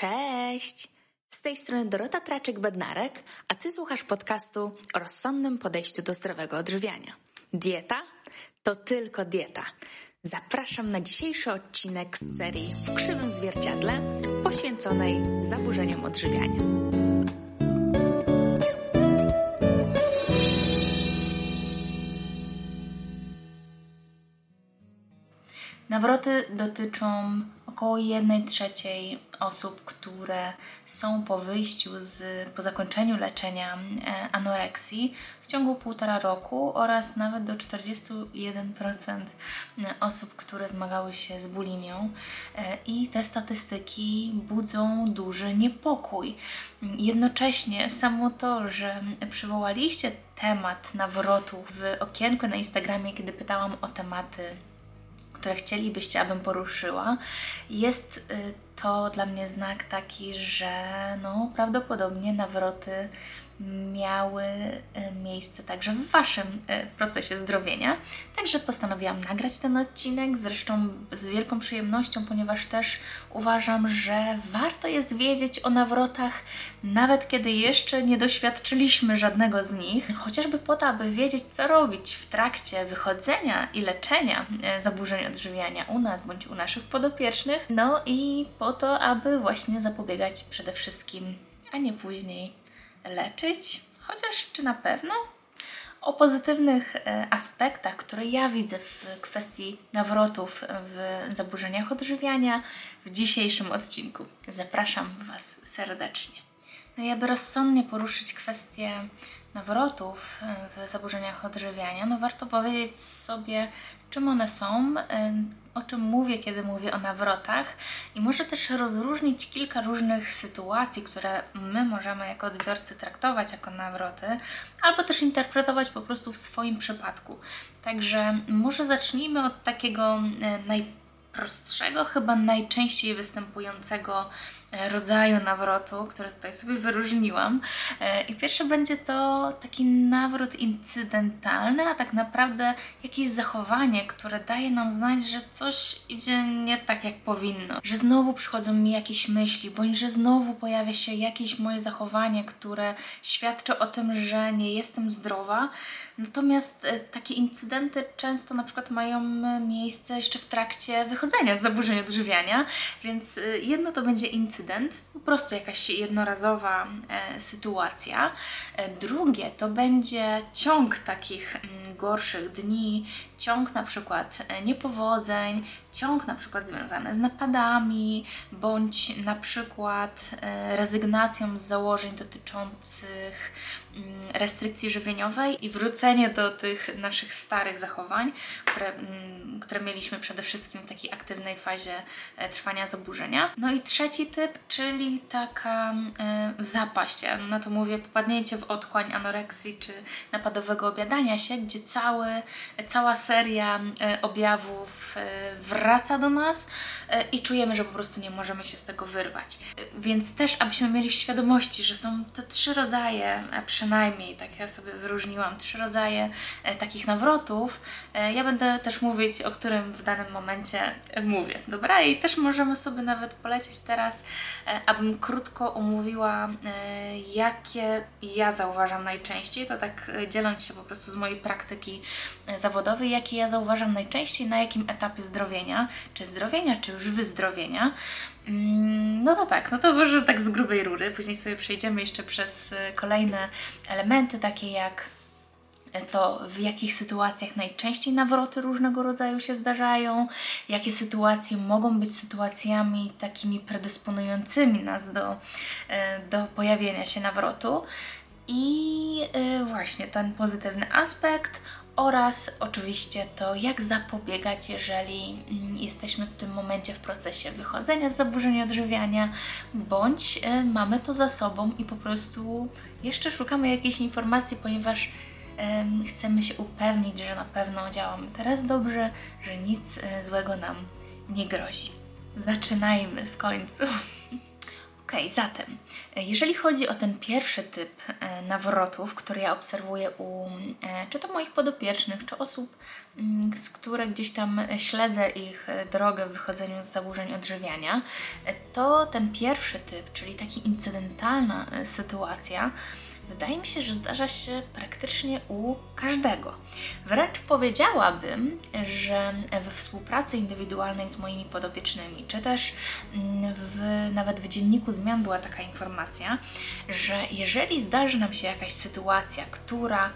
Cześć! Z tej strony Dorota Traczyk-Bednarek, a Ty słuchasz podcastu o rozsądnym podejściu do zdrowego odżywiania. Dieta to tylko dieta. Zapraszam na dzisiejszy odcinek z serii W krzywym zwierciadle poświęconej zaburzeniom odżywiania. Nawroty dotyczą około 1 trzeciej osób, które są po wyjściu z, po zakończeniu leczenia e, anoreksji w ciągu półtora roku oraz nawet do 41% osób, które zmagały się z bulimią. E, I te statystyki budzą duży niepokój. Jednocześnie samo to, że przywołaliście temat nawrotu w okienku na Instagramie, kiedy pytałam o tematy które chcielibyście, abym poruszyła, jest y, to dla mnie znak taki, że no, prawdopodobnie nawroty miały e, miejsce także w Waszym e, procesie zdrowienia. Także postanowiłam nagrać ten odcinek, zresztą z wielką przyjemnością, ponieważ też uważam, że warto jest wiedzieć o nawrotach, nawet kiedy jeszcze nie doświadczyliśmy żadnego z nich, chociażby po to, aby wiedzieć, co robić w trakcie wychodzenia i leczenia e, zaburzeń odżywiania u nas bądź u naszych podopiecznych, no i po to, aby właśnie zapobiegać przede wszystkim, a nie później leczyć, chociaż czy na pewno? O pozytywnych e, aspektach, które ja widzę w kwestii nawrotów w zaburzeniach odżywiania w dzisiejszym odcinku. Zapraszam Was serdecznie. No i aby rozsądnie poruszyć kwestię nawrotów e, w zaburzeniach odżywiania, no warto powiedzieć sobie, czym one są, e, o czym mówię, kiedy mówię o nawrotach, i może też rozróżnić kilka różnych sytuacji, które my możemy jako odbiorcy traktować jako nawroty, albo też interpretować po prostu w swoim przypadku. Także może zacznijmy od takiego e, najprostszego, chyba najczęściej występującego rodzaju nawrotu, które tutaj sobie wyróżniłam. E, I pierwszy będzie to taki nawrót incydentalny, a tak naprawdę jakieś zachowanie, które daje nam znać, że coś idzie nie tak jak powinno, że znowu przychodzą mi jakieś myśli, bądź że znowu pojawia się jakieś moje zachowanie, które świadczy o tym, że nie jestem zdrowa. Natomiast e, takie incydenty często na przykład mają miejsce jeszcze w trakcie wychodzenia z zaburzeń odżywiania, więc jedno to będzie incydent, po prostu jakaś jednorazowa e, sytuacja. E, drugie to będzie ciąg takich mm, gorszych dni, ciąg na przykład e, niepowodzeń, ciąg na przykład związany z napadami, bądź na przykład e, rezygnacją z założeń dotyczących restrykcji żywieniowej i wrócenie do tych naszych starych zachowań, które, mm, które mieliśmy przede wszystkim w takiej aktywnej fazie e, trwania zaburzenia. No i trzeci typ, czyli taka zapaść, ja na to mówię popadnięcie w otchłań anoreksji czy napadowego obiadania się, gdzie cały, cała seria e, objawów e, wraca do nas e, i czujemy, że po prostu nie możemy się z tego wyrwać. Więc też, abyśmy mieli świadomości, że są te trzy rodzaje, przynajmniej tak ja sobie wyróżniłam, trzy rodzaje takich nawrotów. Ja będę też mówić, o którym w danym momencie mówię. Dobra? I też możemy sobie nawet polecieć teraz, abym krótko omówiła, jakie ja zauważam najczęściej, to tak dzieląc się po prostu z mojej praktyki zawodowej, jakie ja zauważam najczęściej, na jakim etapie zdrowienia, czy zdrowienia, czy już wyzdrowienia. Mm, no to tak, no to może tak z grubej rury. Później sobie przejdziemy jeszcze przez e, kolejne elementy, takie jak to w jakich sytuacjach najczęściej nawroty różnego rodzaju się zdarzają, jakie sytuacje mogą być sytuacjami takimi predysponującymi nas do, e, do pojawienia się nawrotu. I e, właśnie ten pozytywny aspekt oraz oczywiście to, jak zapobiegać, jeżeli mm, jesteśmy w tym momencie w procesie wychodzenia z zaburzeń odżywiania, bądź y, mamy to za sobą i po prostu jeszcze szukamy jakiejś informacji, ponieważ chcemy się upewnić, że na pewno działamy teraz dobrze, że nic y, złego nam nie grozi. Zaczynajmy w końcu. Ok, zatem, e, jeżeli chodzi o ten pierwszy typ e, nawrotów, który ja obserwuję u e, czy to moich podopiecznych, czy osób, mm, z które gdzieś tam śledzę ich drogę w wychodzeniu z zaburzeń odżywiania, to ten pierwszy typ, czyli taki incydentalna sytuacja, wydaje mi się, że zdarza się praktycznie u każdego. Wręcz powiedziałabym, że we współpracy indywidualnej z moimi podopiecznymi, czy też mm, w, nawet w dzienniku zmian była taka informacja, że jeżeli zdarzy nam się jakaś sytuacja, która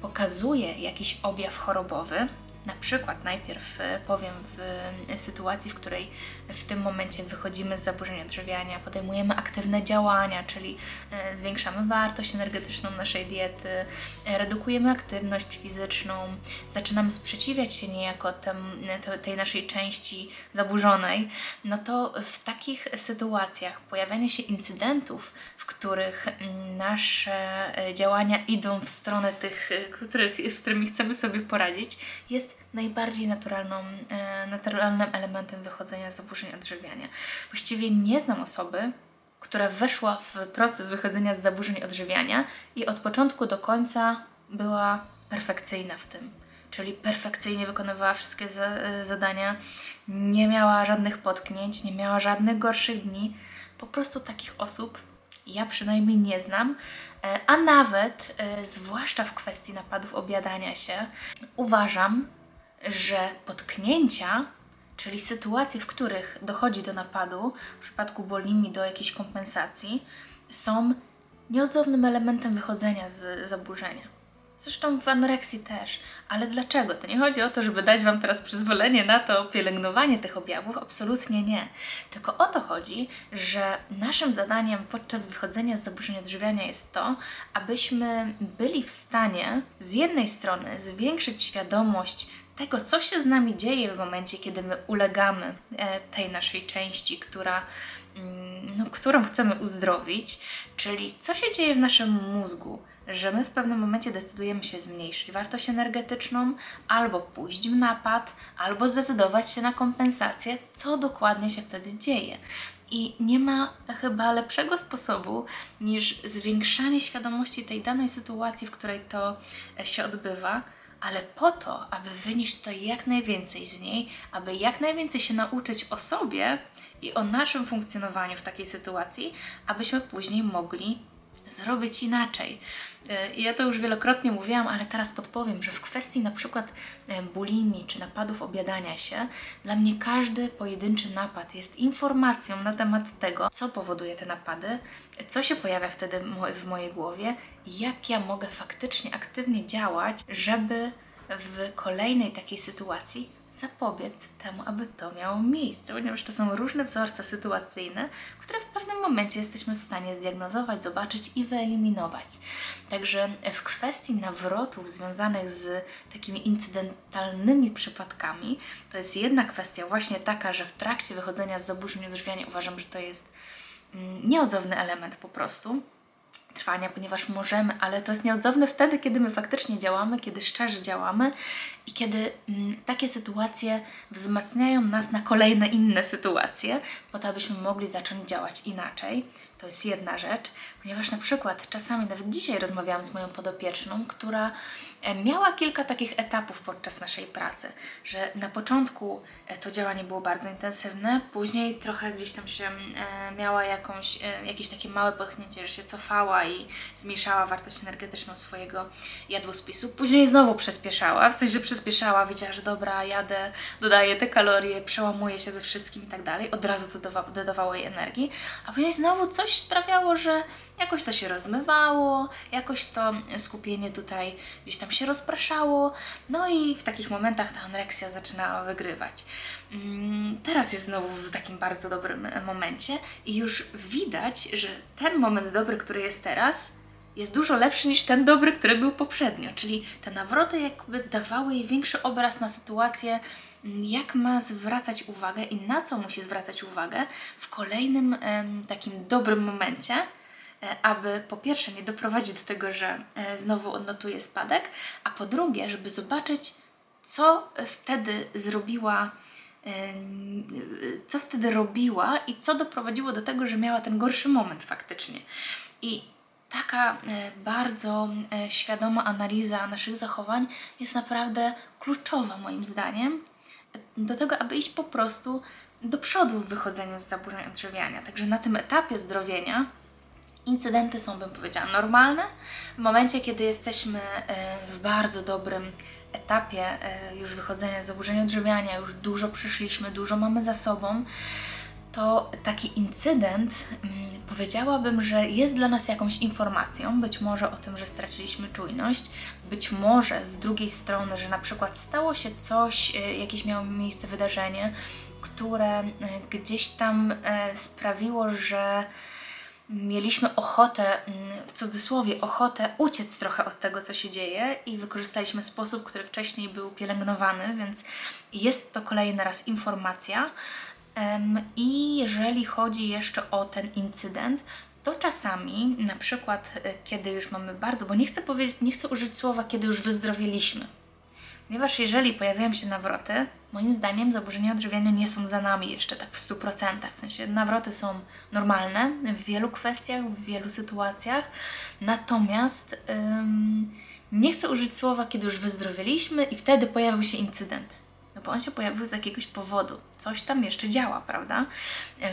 pokazuje jakiś objaw chorobowy, na przykład najpierw e, powiem w sytuacji, w której w tym momencie wychodzimy z zaburzeń odżywiania, podejmujemy aktywne działania, czyli e, zwiększamy wartość energetyczną naszej diety, e, redukujemy aktywność fizyczną, zaczynamy sprzeciwiać się niejako tem, tej naszej części zaburzonej, no to w takich sytuacjach pojawianie się incydentów, w których nasze działania idą w stronę tych, których, z którymi chcemy sobie poradzić, jest najbardziej naturalną, e, naturalnym elementem wychodzenia z zaburzeń odżywiania. Właściwie nie znam osoby, która weszła w proces wychodzenia z zaburzeń odżywiania i od początku do końca była perfekcyjna w tym. Czyli perfekcyjnie wykonywała wszystkie e, zadania, nie miała żadnych potknięć, nie miała żadnych gorszych dni. Po prostu takich osób ja przynajmniej nie znam, e, a nawet, zwłaszcza w kwestii napadów objadania się, uważam, że potknięcia, czyli sytuacje, w których dochodzi do napadu, w przypadku bolimi do jakiejś kompensacji, są nieodzownym elementem wychodzenia z zaburzenia. Zresztą w anoreksji też. Ale dlaczego? To nie chodzi o to, żeby dać Wam teraz przyzwolenie na to pielęgnowanie tych objawów, absolutnie nie. Tylko o to chodzi, że naszym zadaniem podczas wychodzenia z zaburzeń odżywiania jest to, abyśmy byli w stanie z jednej strony zwiększyć świadomość tego, co się z nami dzieje w momencie, kiedy my ulegamy e, tej naszej części, która, mm, no, którą chcemy uzdrowić, czyli co się dzieje w naszym mózgu, że my w pewnym momencie decydujemy się zmniejszyć wartość energetyczną, albo pójść w napad, albo zdecydować się na kompensację, co dokładnie się wtedy dzieje. I nie ma chyba lepszego sposobu niż zwiększanie świadomości tej danej sytuacji, w której to się odbywa, ale po to, aby wynieść tutaj jak najwięcej z niej, aby jak najwięcej się nauczyć o sobie i o naszym funkcjonowaniu w takiej sytuacji, abyśmy później mogli zrobić inaczej. E, ja to już wielokrotnie mówiłam, ale teraz podpowiem, że w kwestii na przykład e, bulimii czy napadów obiadania się, dla mnie każdy pojedynczy napad jest informacją na temat tego, co powoduje te napady, co się pojawia wtedy w mojej głowie i jak ja mogę faktycznie aktywnie działać, żeby w kolejnej takiej sytuacji zapobiec temu, aby to miało miejsce, ponieważ to są różne wzorce sytuacyjne, które w pewnym momencie jesteśmy w stanie zdiagnozować, zobaczyć i wyeliminować. Także w kwestii nawrotów związanych z takimi incydentalnymi przypadkami, to jest jedna kwestia właśnie taka, że w trakcie wychodzenia z zaburzeń odżywiania uważam, że to jest nieodzowny element po prostu trwania, ponieważ możemy, ale to jest nieodzowne wtedy, kiedy my faktycznie działamy, kiedy szczerze działamy i kiedy mm, takie sytuacje wzmacniają nas na kolejne inne sytuacje, po to, abyśmy mogli zacząć działać inaczej. To jest jedna rzecz, ponieważ na przykład czasami, nawet dzisiaj rozmawiałam z moją podopieczną, która miała kilka takich etapów podczas naszej pracy, że na początku e, to działanie było bardzo intensywne, później trochę gdzieś tam się e, miała jakąś, jakieś takie małe potknięcie, że się cofała i zmniejszała wartość energetyczną swojego jadłospisu, później znowu przyspieszała, w sensie przyspieszała, widziała, że dobra, jadę, dodaję te kalorie, przełamuję się ze wszystkim i tak dalej, od razu to dodawało jej energii, a później znowu coś sprawiało, że jakoś to się rozmywało, jakoś to skupienie tutaj gdzieś tam się rozpraszało, no i w takich momentach ta anoreksja zaczynała wygrywać. Mm, teraz jest znowu w takim bardzo dobrym momencie i już widać, że ten moment dobry, który jest teraz, jest dużo lepszy niż ten dobry, który był poprzednio. Czyli te nawroty jakby dawały jej większy obraz na sytuację, jak ma zwracać uwagę i na co musi zwracać uwagę w kolejnym takim dobrym momencie, E, aby po pierwsze nie doprowadzić do tego, że e, znowu odnotuje spadek, a po drugie, żeby zobaczyć, co wtedy zrobiła co wtedy robiła i co doprowadziło do tego, że miała ten gorszy moment faktycznie. I taka bardzo świadoma analiza naszych zachowań jest naprawdę kluczowa moim zdaniem do tego, aby iść po prostu do przodu w wychodzeniu z zaburzeń odżywiania. Także na tym etapie zdrowienia incydenty są, bym powiedziała, normalne. W momencie, kiedy jesteśmy e, w bardzo dobrym etapie e, już wychodzenia z zaburzeń odżywiania, już dużo przyszliśmy, dużo mamy za sobą, to taki incydent mm, powiedziałabym, że jest dla nas jakąś informacją, być może o tym, że straciliśmy czujność, być może z drugiej strony, że na przykład stało się coś, e, jakieś miało miejsce wydarzenie, które gdzieś tam sprawiło, że mieliśmy ochotę, mm, w cudzysłowie, ochotę uciec trochę od tego, co się dzieje i wykorzystaliśmy sposób, który wcześniej był pielęgnowany, więc jest to kolejny raz informacja. I jeżeli chodzi jeszcze o ten incydent, to czasami, na przykład, e, kiedy już mamy bardzo, bo nie chcę powiedzieć, nie chcę użyć słowa, kiedy już wyzdrowiliśmy, Ponieważ jeżeli pojawiają się nawroty, moim zdaniem zaburzenia odżywiania nie są za nami jeszcze tak w 100%. W sensie nawroty są normalne w wielu kwestiach, w wielu sytuacjach, natomiast ym, nie chcę użyć słowa, kiedy już wyzdrowieliśmy i wtedy pojawił się incydent. No bo on się pojawił z jakiegoś powodu. Coś tam jeszcze działa, prawda?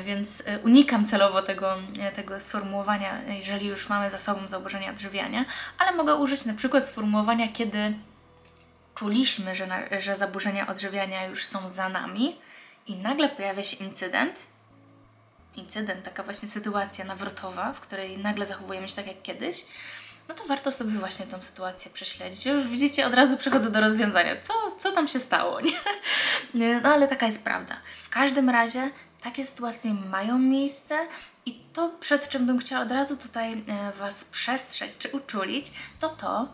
Więc y, unikam celowo tego, y, tego sformułowania, jeżeli już mamy za sobą zaburzenia odżywiania, ale mogę użyć na przykład sformułowania, kiedy czuliśmy, że, na, że zaburzenia odżywiania już są za nami i nagle pojawia się incydent, incydent, taka właśnie sytuacja nawrotowa, w której nagle zachowujemy się tak jak kiedyś, no to warto sobie właśnie tą sytuację prześledzić. Już widzicie, od razu przechodzę do rozwiązania. Co, co tam się stało, nie? No ale taka jest prawda. W każdym razie takie sytuacje mają miejsce i to, przed czym bym chciała od razu tutaj e, Was przestrzec czy uczulić, to to,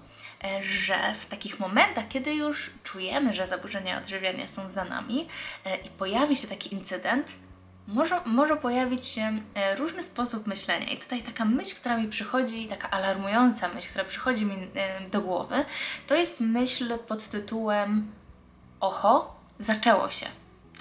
że w takich momentach, kiedy już czujemy, że zaburzenia odżywiania są za nami e, i pojawi się taki incydent, może, może pojawić się e, różny sposób myślenia. I tutaj taka myśl, która mi przychodzi, taka alarmująca myśl, która przychodzi mi do głowy, to jest myśl pod tytułem Oho, zaczęło się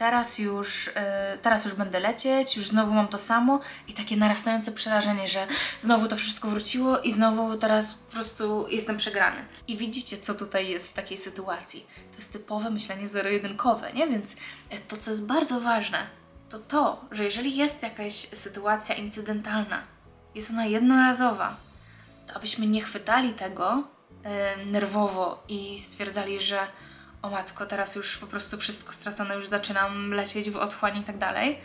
teraz już, yy, teraz już będę lecieć, już znowu mam to samo i takie narastające przerażenie, że znowu to wszystko wróciło i znowu teraz po prostu jestem przegrany. I widzicie, co tutaj jest w takiej sytuacji. To jest typowe myślenie zero-jedynkowe, nie? Więc e, to, co jest bardzo ważne, to to, że jeżeli jest jakaś sytuacja incydentalna, jest ona jednorazowa, to abyśmy nie chwytali tego yy, nerwowo i stwierdzali, że o matko, teraz już po prostu wszystko stracone, już zaczynam lecieć w otchłań i tak dalej.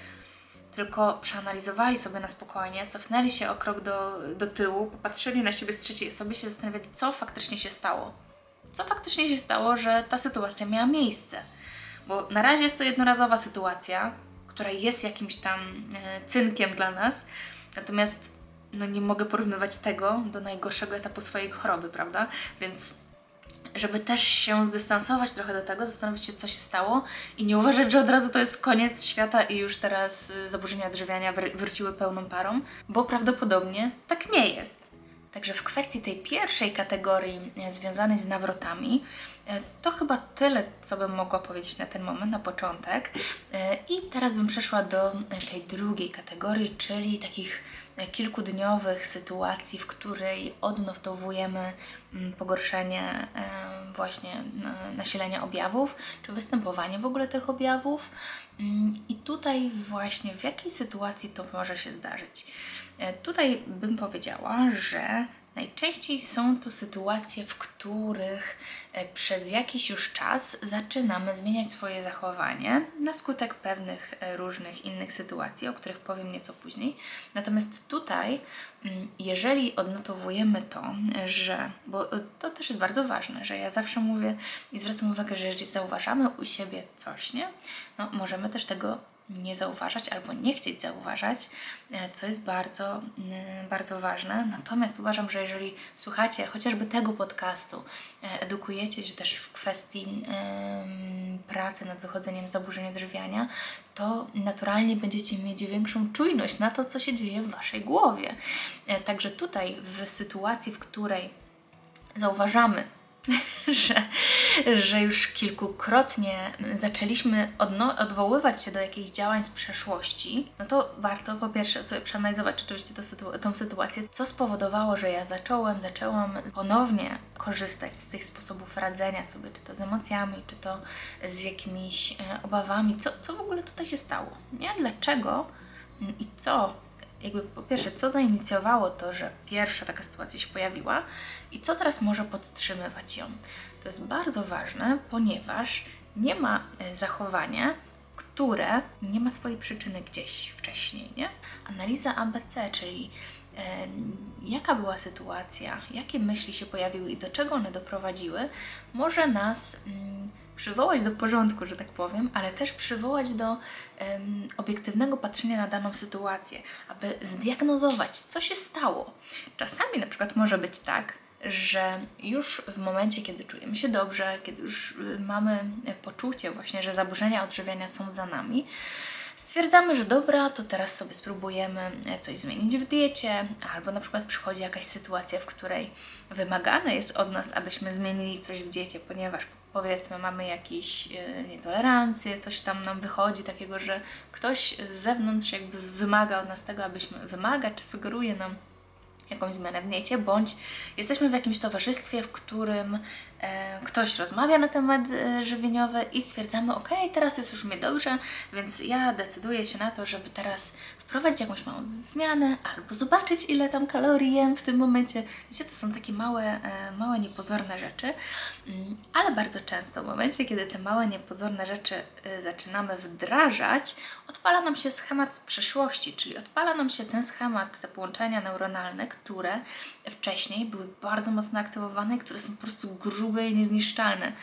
Tylko przeanalizowali sobie na spokojnie, cofnęli się o krok do, do tyłu, popatrzyli na siebie z trzeciej osoby, się zastanawiali, co faktycznie się stało. Co faktycznie się stało, że ta sytuacja miała miejsce. Bo na razie jest to jednorazowa sytuacja, która jest jakimś tam e, cynkiem dla nas, natomiast no nie mogę porównywać tego do najgorszego etapu swojej choroby, prawda? Więc żeby też się zdystansować trochę do tego, zastanowić się, co się stało i nie uważać, że od razu to jest koniec świata i już teraz y, zaburzenia odżywiania wróciły pełną parą, bo prawdopodobnie tak nie jest. Także w kwestii tej pierwszej kategorii e, związanej z nawrotami, e, to chyba tyle, co bym mogła powiedzieć na ten moment, na początek. I teraz bym przeszła do tej drugiej kategorii, czyli takich kilkudniowych sytuacji, w której odnotowujemy mm, pogorszenie właśnie nasilenia objawów, czy występowanie w ogóle tych objawów. Mm, I tutaj właśnie w jakiej sytuacji to może się zdarzyć. E, tutaj bym powiedziała, że najczęściej są to sytuacje, w których e, przez jakiś już czas zaczynamy zmieniać swoje zachowanie na skutek pewnych e, różnych innych sytuacji, o których powiem nieco później. Natomiast tutaj, mm, jeżeli odnotowujemy to, że, bo to też jest bardzo ważne, że ja zawsze mówię i zwracam uwagę, że jeżeli zauważamy u siebie coś, nie, no możemy też tego nie zauważać albo nie chcieć zauważać, e, co jest bardzo, bardzo ważne. Natomiast uważam, że jeżeli słuchacie chociażby tego podcastu, e, edukujecie się też w kwestii pracy nad wychodzeniem z zaburzeń odżywiania, to naturalnie będziecie mieć większą czujność na to, co się dzieje w Waszej głowie. E, także tutaj w sytuacji, w której zauważamy że, że już kilkukrotnie zaczęliśmy odwoływać się do jakichś działań z przeszłości, no to warto po pierwsze sobie przeanalizować oczywiście to sytu tą sytuację, co spowodowało, że ja zacząłem, zaczęłam ponownie korzystać z tych sposobów radzenia sobie, czy to z emocjami, czy to z jakimiś e, obawami, co, co w ogóle tutaj się stało, nie? Dlaczego i co jakby po pierwsze, co zainicjowało to, że pierwsza taka sytuacja się pojawiła i co teraz może podtrzymywać ją. To jest bardzo ważne, ponieważ nie ma e, zachowania, które nie ma swojej przyczyny gdzieś wcześniej, nie? Analiza ABC, czyli e, jaka była sytuacja, jakie myśli się pojawiły i do czego one doprowadziły, może nas mm, przywołać do porządku, że tak powiem, ale też przywołać do um, obiektywnego patrzenia na daną sytuację, aby zdiagnozować, co się stało. Czasami na przykład może być tak, że już w momencie, kiedy czujemy się dobrze, kiedy już y, mamy poczucie właśnie, że zaburzenia odżywiania są za nami, stwierdzamy, że dobra, to teraz sobie spróbujemy e, coś zmienić w diecie, albo na przykład przychodzi jakaś sytuacja, w której wymagane jest od nas, abyśmy zmienili coś w diecie, ponieważ powiedzmy mamy jakieś e, nietolerancje, coś tam nam wychodzi takiego, że ktoś z zewnątrz jakby wymaga od nas tego, abyśmy wymaga, czy sugeruje nam jakąś zmianę w diecie, bądź jesteśmy w jakimś towarzystwie, w którym ktoś rozmawia na temat e, żywieniowy i stwierdzamy, ok, teraz jest już mi dobrze, więc ja decyduję się na to, żeby teraz wprowadzić jakąś małą zmianę albo zobaczyć, ile tam kalorii jem w tym momencie. Wiecie, to są takie małe, e, małe niepozorne rzeczy, mm, ale bardzo często w momencie, kiedy te małe niepozorne rzeczy e, zaczynamy wdrażać, odpala nam się schemat z przeszłości, czyli odpala nam się ten schemat, te połączenia neuronalne, które wcześniej były bardzo mocno aktywowane, które są po prostu grube i niezniszczalne.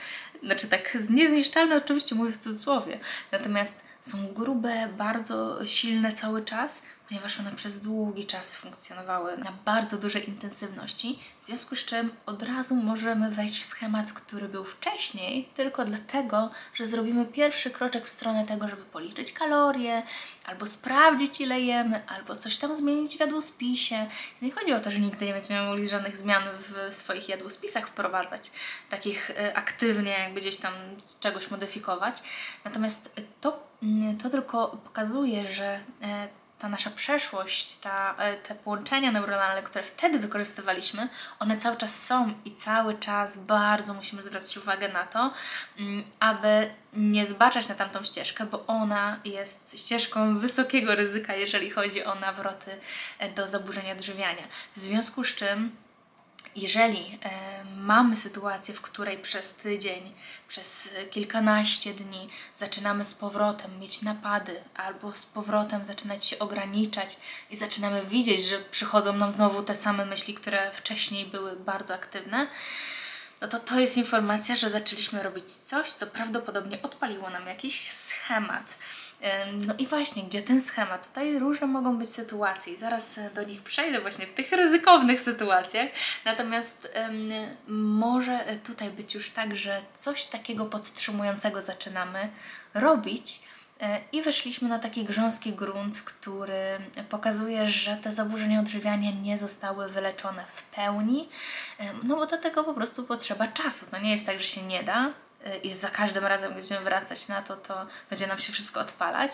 Znaczy tak, niezniszczalne oczywiście mówię w cudzysłowie, natomiast są grube, bardzo silne cały czas, ponieważ one przez długi czas funkcjonowały na bardzo dużej intensywności, w związku z czym od razu możemy wejść w schemat, który był wcześniej, tylko dlatego, że zrobimy pierwszy kroczek w stronę tego, żeby policzyć kalorie, albo sprawdzić ile jemy, albo coś tam zmienić w jadłospisie. Nie chodzi o to, że nigdy nie będziemy mogli żadnych zmian w swoich jadłospisach wprowadzać, takich e, aktywnie jakby gdzieś tam czegoś modyfikować. Natomiast to, mm, to tylko pokazuje, że e, ta nasza przeszłość, ta, e, te połączenia neuronalne, które wtedy wykorzystywaliśmy, one cały czas są i cały czas bardzo musimy zwracać uwagę na to, mm, aby nie zbaczać na tamtą ścieżkę, bo ona jest ścieżką wysokiego ryzyka, jeżeli chodzi o nawroty e, do zaburzenia odżywiania. W związku z czym jeżeli e, mamy sytuację, w której przez tydzień, przez kilkanaście dni zaczynamy z powrotem mieć napady, albo z powrotem zaczynać się ograniczać i zaczynamy widzieć, że przychodzą nam znowu te same myśli, które wcześniej były bardzo aktywne, no to to jest informacja, że zaczęliśmy robić coś, co prawdopodobnie odpaliło nam jakiś schemat no i właśnie, gdzie ten schemat? Tutaj różne mogą być sytuacje i zaraz e, do nich przejdę właśnie w tych ryzykownych sytuacjach. Natomiast może e, tutaj być już tak, że coś takiego podtrzymującego zaczynamy robić, e, i weszliśmy na taki grząski grunt, który pokazuje, że te zaburzenia odżywiania nie zostały wyleczone w pełni, no bo do tego po prostu potrzeba czasu. To nie jest tak, że się nie da, i za każdym razem, będziemy wracać na to, to będzie nam się wszystko odpalać.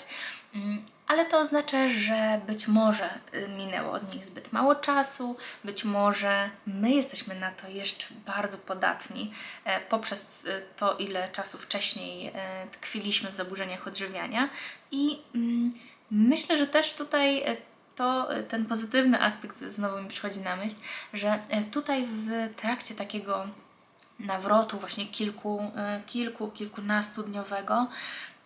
Mm, ale to oznacza, że być może y, minęło od nich zbyt mało czasu, być może my jesteśmy na to jeszcze bardzo podatni e, poprzez y, to, ile czasu wcześniej e, tkwiliśmy w zaburzeniach odżywiania. I mm, myślę, że też tutaj e, to ten pozytywny aspekt znowu mi przychodzi na myśl, że tutaj w trakcie takiego nawrotu właśnie kilku, e, kilku, kilkunastu dniowego,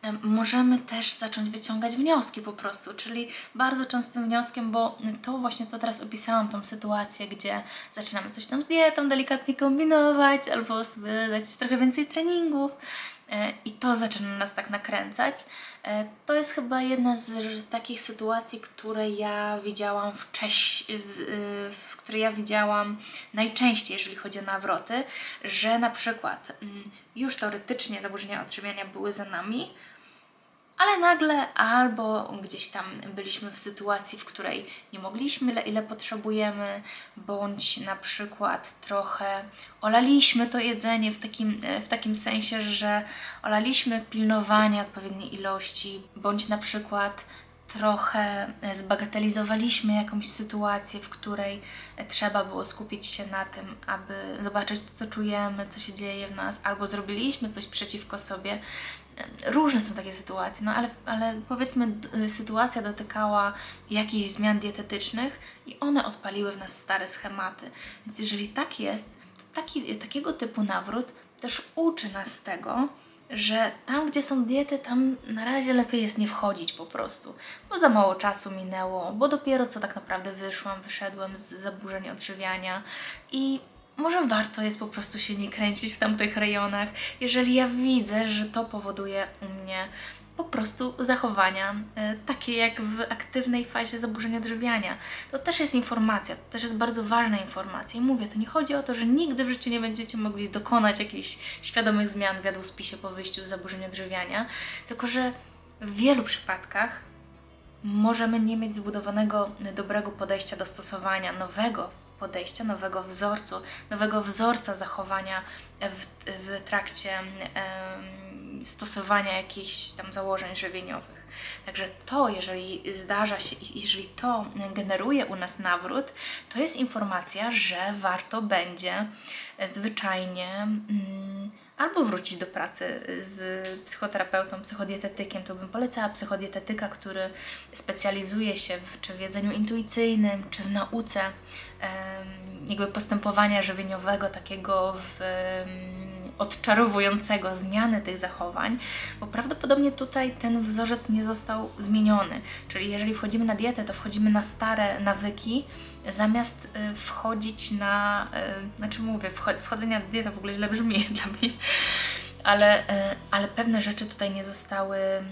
e, możemy też zacząć wyciągać wnioski po prostu, czyli bardzo częstym wnioskiem, bo to właśnie co teraz opisałam, tą sytuację, gdzie zaczynamy coś tam z dietą delikatnie kombinować, albo sobie dać trochę więcej treningów, E, i to zaczyna nas tak nakręcać. To jest chyba jedna z takich sytuacji, które ja widziałam wcześniej, w której ja widziałam najczęściej, jeżeli chodzi o nawroty, że na przykład mm, już teoretycznie zaburzenia odżywiania były za nami, ale nagle albo gdzieś tam byliśmy w sytuacji, w której nie mogliśmy ile, ile potrzebujemy, bądź na przykład trochę olaliśmy to jedzenie w takim, w takim sensie, że olaliśmy pilnowanie odpowiedniej ilości, bądź na przykład trochę zbagatelizowaliśmy jakąś sytuację, w której trzeba było skupić się na tym, aby zobaczyć, co czujemy, co się dzieje w nas, albo zrobiliśmy coś przeciwko sobie, Różne są takie sytuacje, no ale, ale powiedzmy, sytuacja dotykała jakichś zmian dietetycznych i one odpaliły w nas stare schematy. Więc jeżeli tak jest, to taki, takiego typu nawrót też uczy nas tego, że tam, gdzie są diety, tam na razie lepiej jest nie wchodzić po prostu, bo za mało czasu minęło, bo dopiero co tak naprawdę wyszłam, wyszedłem z zaburzeń odżywiania i może warto jest po prostu się nie kręcić w tamtych rejonach, jeżeli ja widzę, że to powoduje u mnie po prostu zachowania e, takie jak w aktywnej fazie zaburzenia odżywiania. To też jest informacja, to też jest bardzo ważna informacja. I mówię, to nie chodzi o to, że nigdy w życiu nie będziecie mogli dokonać jakichś świadomych zmian w jadłospisie po wyjściu z zaburzenia odżywiania, tylko że w wielu przypadkach możemy nie mieć zbudowanego dobrego podejścia do stosowania nowego podejścia, nowego wzorcu, nowego wzorca zachowania w, w trakcie stosowania jakichś tam założeń żywieniowych. Także to, jeżeli zdarza się, jeżeli to generuje u nas nawrót, to jest informacja, że warto będzie zwyczajnie. Um, albo wrócić do pracy z psychoterapeutą, psychodietetykiem, to bym polecała psychodietetyka, który specjalizuje się w, czy w jedzeniu intuicyjnym, czy w nauce jakby postępowania żywieniowego, takiego w, odczarowującego zmiany tych zachowań, bo prawdopodobnie tutaj ten wzorzec nie został zmieniony. Czyli jeżeli wchodzimy na dietę, to wchodzimy na stare nawyki, zamiast y, wchodzić na, y, znaczy mówię, wchodzenie na dietę w ogóle źle brzmi dla mnie, ale, y, ale pewne rzeczy tutaj nie zostały mm,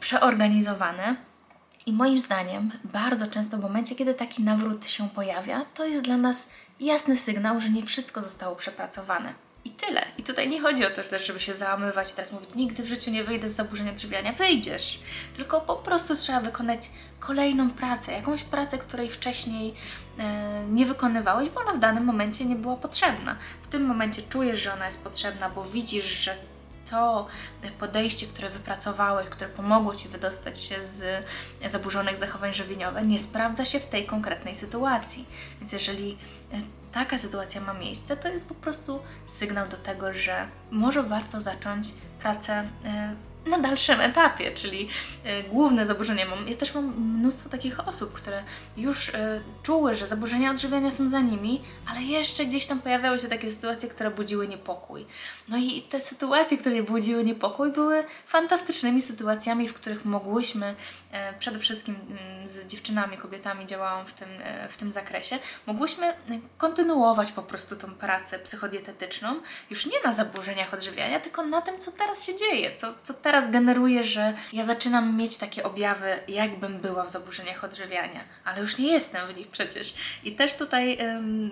przeorganizowane. I moim zdaniem, bardzo często w momencie, kiedy taki nawrót się pojawia, to jest dla nas jasny sygnał, że nie wszystko zostało przepracowane. I tyle. I tutaj nie chodzi o to, żeby się załamywać i teraz mówić, nigdy w życiu nie wyjdę z zaburzenia odżywiania. Wyjdziesz. Tylko po prostu trzeba wykonać kolejną pracę, jakąś pracę, której wcześniej e, nie wykonywałeś, bo ona w danym momencie nie była potrzebna. W tym momencie czujesz, że ona jest potrzebna, bo widzisz, że to podejście, które wypracowałeś, które pomogło Ci wydostać się z zaburzonych zachowań żywieniowych, nie sprawdza się w tej konkretnej sytuacji. Więc jeżeli e, taka sytuacja ma miejsce, to jest po prostu sygnał do tego, że może warto zacząć pracę e, na dalszym etapie, czyli y, główne zaburzenia. Mam, ja też mam mnóstwo takich osób, które już y, czuły, że zaburzenia odżywiania są za nimi, ale jeszcze gdzieś tam pojawiały się takie sytuacje, które budziły niepokój. No i te sytuacje, które budziły niepokój, były fantastycznymi sytuacjami, w których mogłyśmy, e, przede wszystkim mm, z dziewczynami, kobietami działałam w tym, e, w tym zakresie, mogłyśmy kontynuować po prostu tą pracę psychodietetyczną, już nie na zaburzeniach odżywiania, tylko na tym, co teraz się dzieje, co, co teraz teraz generuje, że ja zaczynam mieć takie objawy, jakbym była w zaburzeniach odżywiania, ale już nie jestem w nich przecież. I też tutaj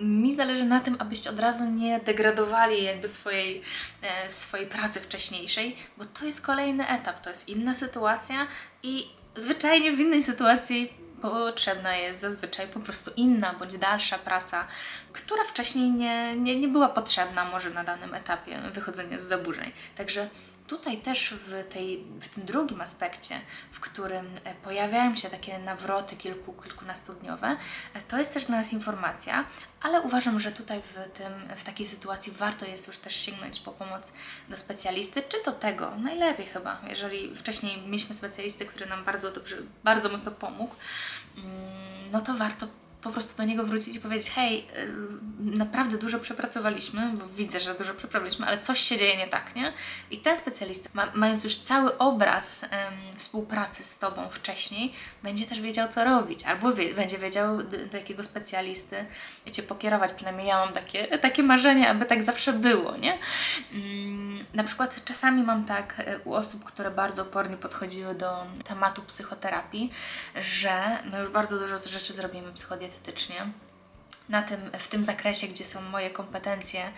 mi zależy na tym, abyście od razu nie degradowali jakby swojej, e, swojej pracy wcześniejszej, bo to jest kolejny etap, to jest inna sytuacja i zwyczajnie w innej sytuacji potrzebna jest zazwyczaj po prostu inna bądź dalsza praca, która wcześniej nie, nie, nie była potrzebna może na danym etapie wychodzenia z zaburzeń. Także Tutaj też w, tej, w tym drugim aspekcie, w którym e, pojawiają się takie nawroty kilku, kilkunastudniowe, e, to jest też dla nas informacja, ale uważam, że tutaj w, tym, w takiej sytuacji warto jest już też sięgnąć po pomoc do specjalisty, czy to tego, najlepiej chyba, jeżeli wcześniej mieliśmy specjalisty, który nam bardzo dobrze, bardzo mocno pomógł, mm, no to warto po prostu do niego wrócić i powiedzieć: Hej, y, naprawdę dużo przepracowaliśmy, bo widzę, że dużo przepracowaliśmy, ale coś się dzieje nie tak, nie? I ten specjalista, ma, mając już cały obraz um, współpracy z Tobą wcześniej, będzie też wiedział, co robić, albo wie, będzie wiedział, do, jakiego specjalisty Cię pokierować. Przynajmniej ja mam takie, takie marzenie, aby tak zawsze było, nie? Um, na przykład czasami mam tak e, u osób, które bardzo opornie podchodziły do tematu psychoterapii, że my już bardzo dużo rzeczy zrobimy psychodietetycznie na tym, w tym zakresie, gdzie są moje kompetencje,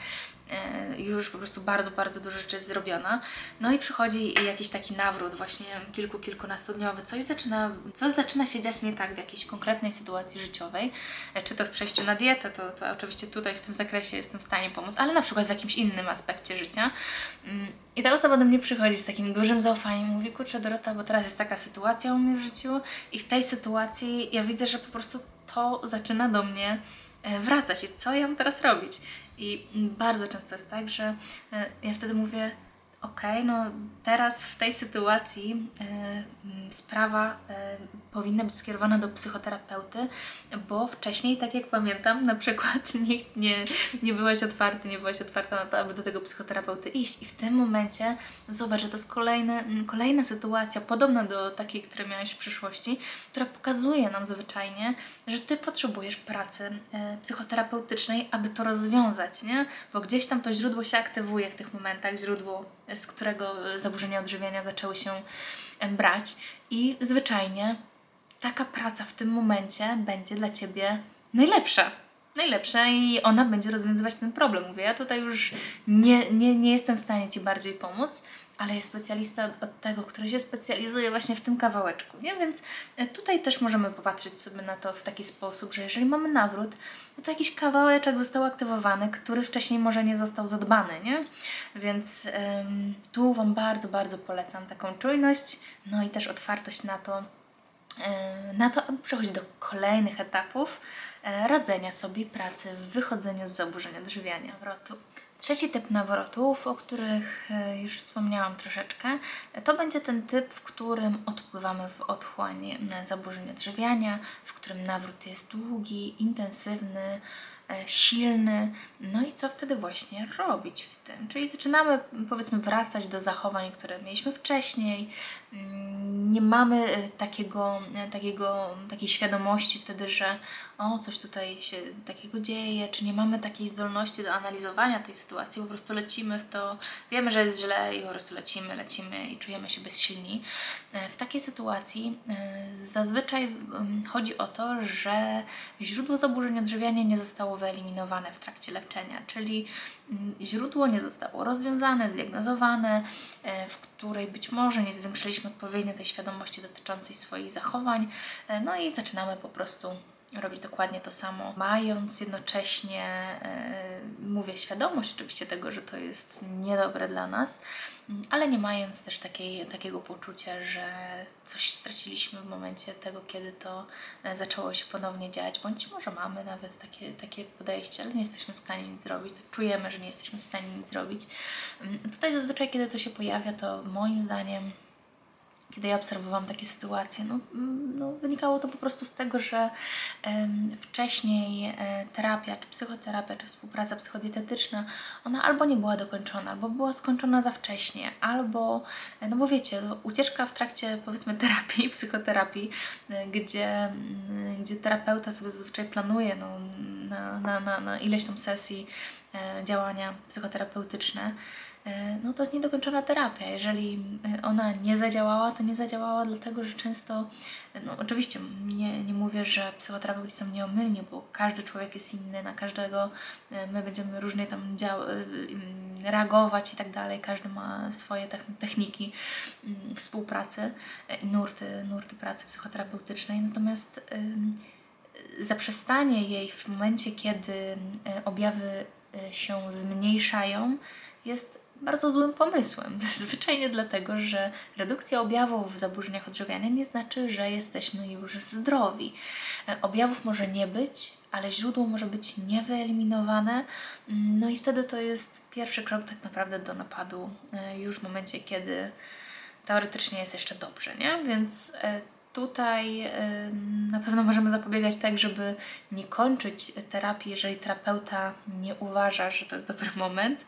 już po prostu bardzo, bardzo dużo rzeczy jest zrobiona. No i przychodzi jakiś taki nawrót właśnie kilku, kilkunastodniowy, coś zaczyna, coś zaczyna się dziać nie tak w jakiejś konkretnej sytuacji życiowej, e, czy to w przejściu na dietę, to, to oczywiście tutaj w tym zakresie jestem w stanie pomóc, ale na przykład w jakimś innym aspekcie życia. Mm, I ta osoba do mnie przychodzi z takim dużym zaufaniem, mówi, kurczę Dorota, bo teraz jest taka sytuacja u mnie w życiu i w tej sytuacji ja widzę, że po prostu to zaczyna do mnie E, wracać i co ja mam teraz robić? I bardzo często jest tak, że e, ja wtedy mówię, ok, no teraz w tej sytuacji y, sprawa y, powinna być skierowana do psychoterapeuty, bo wcześniej, tak jak pamiętam, na przykład nikt nie, nie byłaś otwarty, nie byłaś otwarta na to, aby do tego psychoterapeuty iść. I w tym momencie zobacz, że to jest kolejne, kolejna sytuacja, podobna do takiej, które miałaś w przyszłości, która pokazuje nam zwyczajnie, że Ty potrzebujesz pracy y, psychoterapeutycznej, aby to rozwiązać, nie? Bo gdzieś tam to źródło się aktywuje w tych momentach, źródło z którego e, zaburzenia odżywiania zaczęły się brać. I zwyczajnie taka praca w tym momencie będzie dla Ciebie najlepsza. Najlepsza i ona będzie rozwiązywać ten problem. Mówię, ja tutaj już nie, nie, nie jestem w stanie Ci bardziej pomóc, ale jest specjalista od tego, który się specjalizuje właśnie w tym kawałeczku, nie? Więc e, tutaj też możemy popatrzeć sobie na to w taki sposób, że jeżeli mamy nawrót, no to jakiś kawałeczek został aktywowany, który wcześniej może nie został zadbany, nie? Więc ym, tu Wam bardzo, bardzo polecam taką czujność, no i też otwartość na to, yy, na to, aby przechodzić do kolejnych etapów yy, radzenia sobie pracy w wychodzeniu z zaburzenia odżywiania. Wrotu. Trzeci typ nawrotów, o których e, już wspomniałam troszeczkę, to będzie ten typ, w którym odpływamy w otchłań zaburzeń odżywiania, w którym nawrót jest długi, intensywny, E, silny. No i co wtedy właśnie robić w tym? Czyli zaczynamy powiedzmy wracać do zachowań, które mieliśmy wcześniej. Mm, nie mamy e, takiego, e, takiego, takiej świadomości wtedy, że o, coś tutaj się takiego dzieje, czy nie mamy takiej zdolności do analizowania tej sytuacji, po prostu lecimy w to, wiemy, że jest źle i po prostu lecimy, lecimy i czujemy się bezsilni. W takiej sytuacji zazwyczaj chodzi o to, że źródło zaburzeń odżywiania nie zostało wyeliminowane w trakcie leczenia, czyli źródło nie zostało rozwiązane, zdiagnozowane, e, w której być może nie zwiększyliśmy odpowiednio tej świadomości dotyczącej swoich zachowań, e, no i zaczynamy po prostu robić dokładnie to samo, mając jednocześnie, e, mówię, świadomość oczywiście tego, że to jest niedobre dla nas, mm, ale nie mając też takiej, takiego poczucia, że coś straciliśmy w momencie tego, kiedy to e, zaczęło się ponownie dziać, bądź może mamy nawet takie, takie podejście, ale nie jesteśmy w stanie nic zrobić, tak czujemy, że nie jesteśmy w stanie nic zrobić. Mm, tutaj zazwyczaj, kiedy to się pojawia, to moim zdaniem kiedy ja obserwowałam takie sytuacje, no, mm, no, wynikało to po prostu z tego, że wcześniej e, terapia, czy psychoterapia, czy współpraca psychodietetyczna, ona albo nie była dokończona, albo była skończona za wcześnie, albo, e, no bo wiecie, no, ucieczka w trakcie powiedzmy terapii, psychoterapii, e, gdzie, mm, gdzie terapeuta sobie zazwyczaj planuje no, na, na, na, na ileś tam sesji działania psychoterapeutyczne, no to jest niedokończona terapia. Jeżeli e, ona nie zadziałała, to nie zadziałała dlatego, że często, e, no oczywiście nie, nie mówię, że psychoterapeuci są nieomylni, bo każdy człowiek jest inny, na każdego my będziemy różnie tam dział- reagować i tak dalej, każdy ma swoje techniki współpracy i nurty, nurty pracy psychoterapeutycznej, natomiast zaprzestanie jej w momencie, kiedy objawy się zmniejszają, jest bardzo złym pomysłem. Zwyczajnie dlatego, że redukcja objawów w zaburzeniach odżywiania nie znaczy, że jesteśmy już zdrowi. E, objawów może nie być, ale źródło może być niewyeliminowane. Mm, no i wtedy to jest pierwszy krok tak naprawdę do napadu, e, już w momencie, kiedy teoretycznie jest jeszcze dobrze, nie? Więc e, tutaj na pewno możemy zapobiegać tak, żeby nie kończyć terapii, jeżeli terapeuta nie uważa, że to jest dobry moment.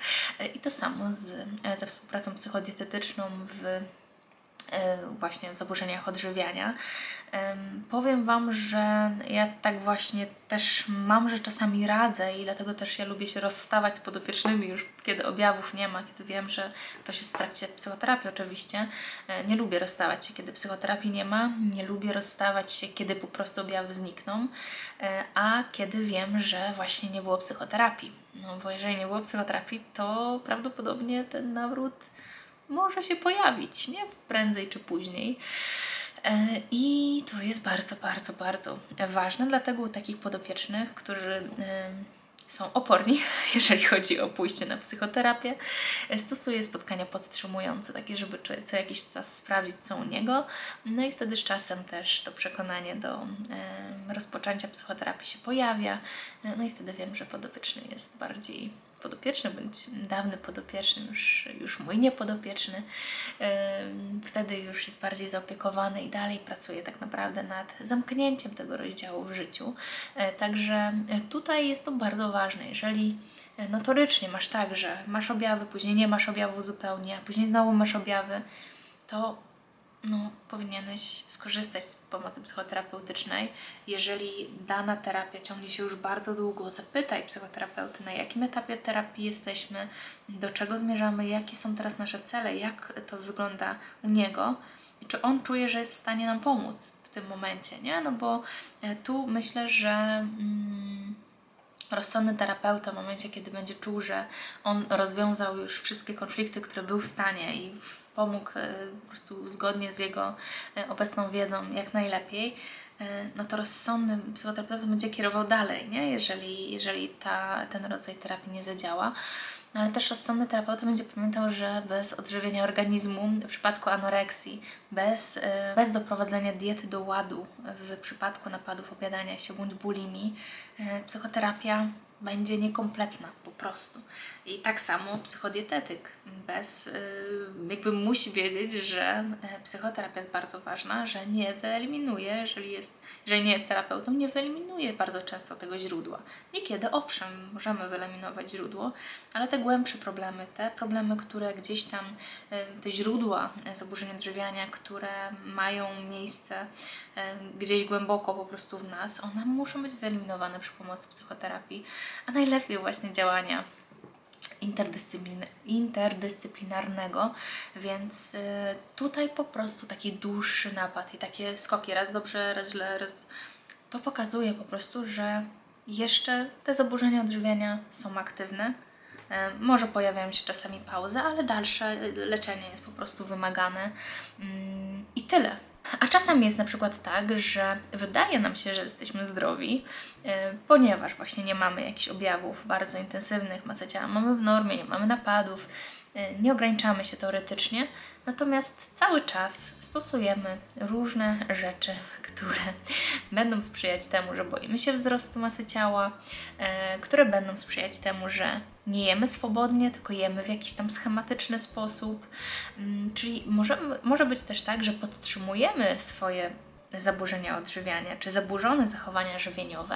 I to samo z, ze współpracą psychodietetyczną w właśnie w zaburzeniach odżywiania. Powiem Wam, że ja tak właśnie też mam, że czasami radzę i dlatego też ja lubię się rozstawać z podopiecznymi już kiedy objawów nie ma, kiedy wiem, że ktoś jest w trakcie psychoterapii oczywiście. E, nie lubię rozstawać się, kiedy psychoterapii nie ma, nie lubię rozstawać się, kiedy po prostu objawy znikną, e, a kiedy wiem, że właśnie nie było psychoterapii. No bo jeżeli nie było psychoterapii, to prawdopodobnie ten nawrót może się pojawić, nie? Prędzej czy później. E, I to jest bardzo, bardzo, bardzo ważne, dlatego u takich podopiecznych, którzy są oporni, jeżeli chodzi o pójście na psychoterapię, stosuję spotkania podtrzymujące, takie, żeby co jakiś czas sprawdzić, co u niego. No i wtedy z czasem też to przekonanie do rozpoczęcia psychoterapii się pojawia. No i wtedy wiem, że podopieczny jest bardziej podopieczny, bądź dawny podopieczny, już, już mój niepodopieczny, wtedy już jest bardziej zaopiekowany i dalej pracuje tak naprawdę nad zamknięciem tego rozdziału w życiu. E, także e, tutaj jest to bardzo ważne. Jeżeli e, notorycznie masz tak, że masz objawy, później nie masz objawów zupełnie, a później znowu masz objawy, to no, powinieneś skorzystać z pomocy psychoterapeutycznej. Jeżeli dana terapia ciągnie się już bardzo długo, zapytaj psychoterapeuty, na jakim etapie terapii jesteśmy, do czego zmierzamy, jakie są teraz nasze cele, jak to wygląda u niego i czy on czuje, że jest w stanie nam pomóc w tym momencie, nie? No bo e, tu myślę, że. Mm, rozsądny terapeuta w momencie, kiedy będzie czuł, że on rozwiązał już wszystkie konflikty, które był w stanie i pomógł e, po prostu zgodnie z jego e, obecną wiedzą jak najlepiej, e, no to rozsądny psychoterapeuta będzie kierował dalej, nie? jeżeli, jeżeli ta, ten rodzaj terapii nie zadziała. No ale też rozsądny terapeuta będzie pamiętał, że bez odżywienia organizmu w przypadku anoreksji, bez, bez doprowadzenia diety do ładu w przypadku napadów obiadania się bądź bulimi, psychoterapia będzie niekompletna po prostu. I tak samo psychodietetyk bez, y, jakby musi wiedzieć, że e, psychoterapia jest bardzo ważna, że nie wyeliminuje, jeżeli, jest, jeżeli nie jest terapeutą, nie wyeliminuje bardzo często tego źródła. Niekiedy owszem, możemy wyeliminować źródło, ale te głębsze problemy, te problemy, które gdzieś tam, e, te źródła zaburzeń odżywiania, które mają miejsce e, gdzieś głęboko po prostu w nas, one muszą być wyeliminowane przy pomocy psychoterapii, a najlepiej właśnie działania interdyscyplin interdyscyplinarnego, więc y, tutaj po prostu taki dłuższy napad i takie skoki, raz dobrze, raz źle, raz... to pokazuje po prostu, że jeszcze te zaburzenia odżywiania są aktywne. Y, może pojawiają się czasami pauzy, ale dalsze leczenie jest po prostu wymagane. Mm, I tyle. A czasem jest na przykład tak, że wydaje nam się, że jesteśmy zdrowi, yy, ponieważ właśnie nie mamy jakichś objawów bardzo intensywnych, masę ciała mamy w normie, nie mamy napadów, yy, nie ograniczamy się teoretycznie, natomiast cały czas stosujemy różne rzeczy, które będą sprzyjać temu, że boimy się wzrostu masy ciała, yy, które będą sprzyjać temu, że nie jemy swobodnie, tylko jemy w jakiś tam schematyczny sposób. Mm, czyli może, może być też tak, że podtrzymujemy swoje zaburzenia odżywiania czy zaburzone zachowania żywieniowe.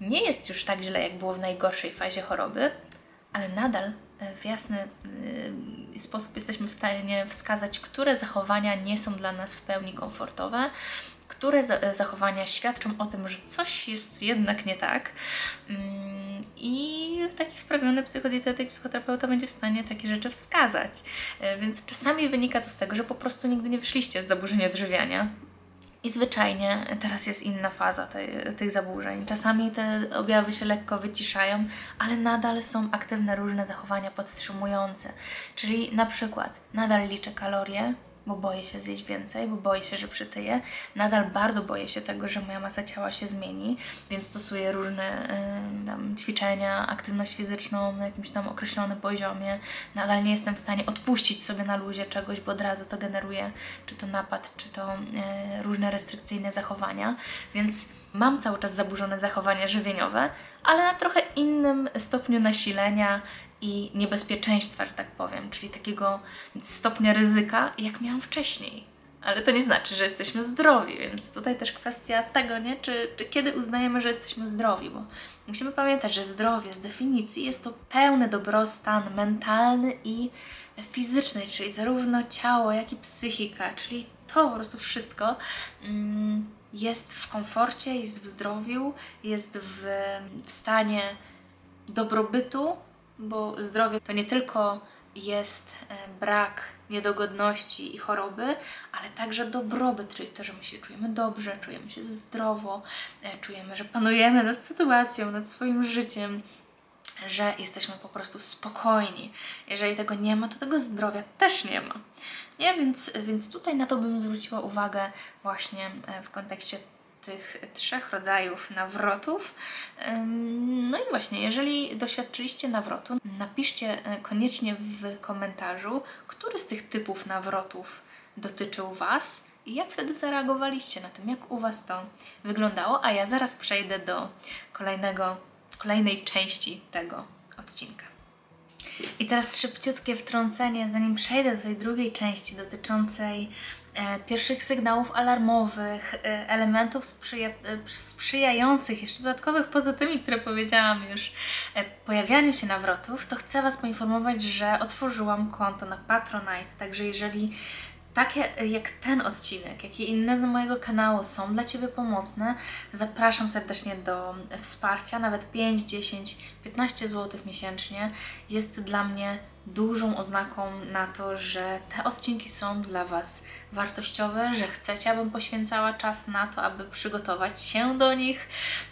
Nie jest już tak źle, jak było w najgorszej fazie choroby, ale nadal w jasny y, sposób jesteśmy w stanie wskazać, które zachowania nie są dla nas w pełni komfortowe, które zachowania świadczą o tym, że coś jest jednak nie tak. Mm, I taki wprawiony psychodietetyk, psychoterapeuta będzie w stanie takie rzeczy wskazać. E, więc czasami wynika to z tego, że po prostu nigdy nie wyszliście z zaburzenia odżywiania. I zwyczajnie teraz jest inna faza tej, tych zaburzeń. Czasami te objawy się lekko wyciszają, ale nadal są aktywne różne zachowania podtrzymujące. Czyli na przykład nadal liczę kalorie, bo boję się zjeść więcej, bo boję się, że przytyję. Nadal bardzo boję się tego, że moja masa ciała się zmieni, więc stosuję różne y, tam, ćwiczenia, aktywność fizyczną na jakimś tam określonym poziomie. Nadal nie jestem w stanie odpuścić sobie na luzie czegoś, bo od razu to generuje czy to napad, czy to y, różne restrykcyjne zachowania, więc mam cały czas zaburzone zachowania żywieniowe, ale na trochę innym stopniu nasilenia i niebezpieczeństwa, że tak powiem, czyli takiego stopnia ryzyka, jak miałam wcześniej. Ale to nie znaczy, że jesteśmy zdrowi, więc tutaj też kwestia tego, nie? Czy, czy kiedy uznajemy, że jesteśmy zdrowi, bo musimy pamiętać, że zdrowie z definicji jest to pełny dobrostan mentalny i fizycznej, czyli zarówno ciało, jak i psychika, czyli to po prostu wszystko mm, jest w komforcie, jest w zdrowiu, jest w, w stanie dobrobytu, bo zdrowie to nie tylko jest e, brak niedogodności i choroby, ale także dobrobyt, czyli to, że my się czujemy dobrze, czujemy się zdrowo, e, czujemy, że panujemy nad sytuacją, nad swoim życiem, że jesteśmy po prostu spokojni. Jeżeli tego nie ma, to tego zdrowia też nie ma. Nie? Więc, więc tutaj na to bym zwróciła uwagę właśnie e, w kontekście tych trzech rodzajów nawrotów. No i właśnie, jeżeli doświadczyliście nawrotu, napiszcie e, koniecznie w komentarzu, który z tych typów nawrotów dotyczył Was i jak wtedy zareagowaliście na tym, jak u Was to wyglądało, a ja zaraz przejdę do kolejnego, kolejnej części tego odcinka. I teraz szybciutkie wtrącenie, zanim przejdę do tej drugiej części dotyczącej pierwszych sygnałów alarmowych, e, elementów sprzyja e, sprzyjających, jeszcze dodatkowych poza tymi, które powiedziałam już, pojawianiu się nawrotów, to chcę Was poinformować, że otworzyłam konto na Patronite, także jeżeli takie jak ten odcinek, jak i inne z mojego kanału są dla Ciebie pomocne, zapraszam serdecznie do wsparcia. Nawet 5, 10, 15 zł miesięcznie jest dla mnie dużą oznaką na to, że te odcinki są dla Was wartościowe, że chcecie, abym poświęcała czas na to, aby przygotować się do nich,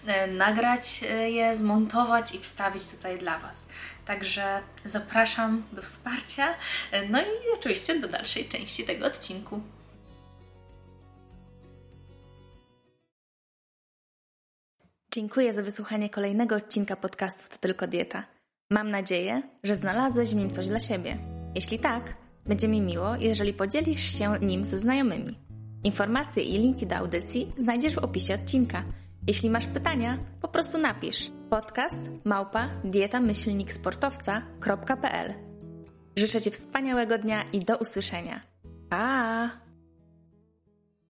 e, nagrać e, je, zmontować i wstawić tutaj dla Was. Także zapraszam do wsparcia, e, no i oczywiście do dalszej części tego odcinku. Dziękuję za wysłuchanie kolejnego odcinka podcastu To Tylko Dieta. Mam nadzieję, że znalazłeś w nim coś dla siebie. Jeśli tak, będzie mi miło, jeżeli podzielisz się nim ze znajomymi. Informacje i linki do audycji znajdziesz w opisie odcinka. Jeśli masz pytania, po prostu napisz podcast małpa dietamyślniksportowca.pl Życzę Ci wspaniałego dnia i do usłyszenia. Pa!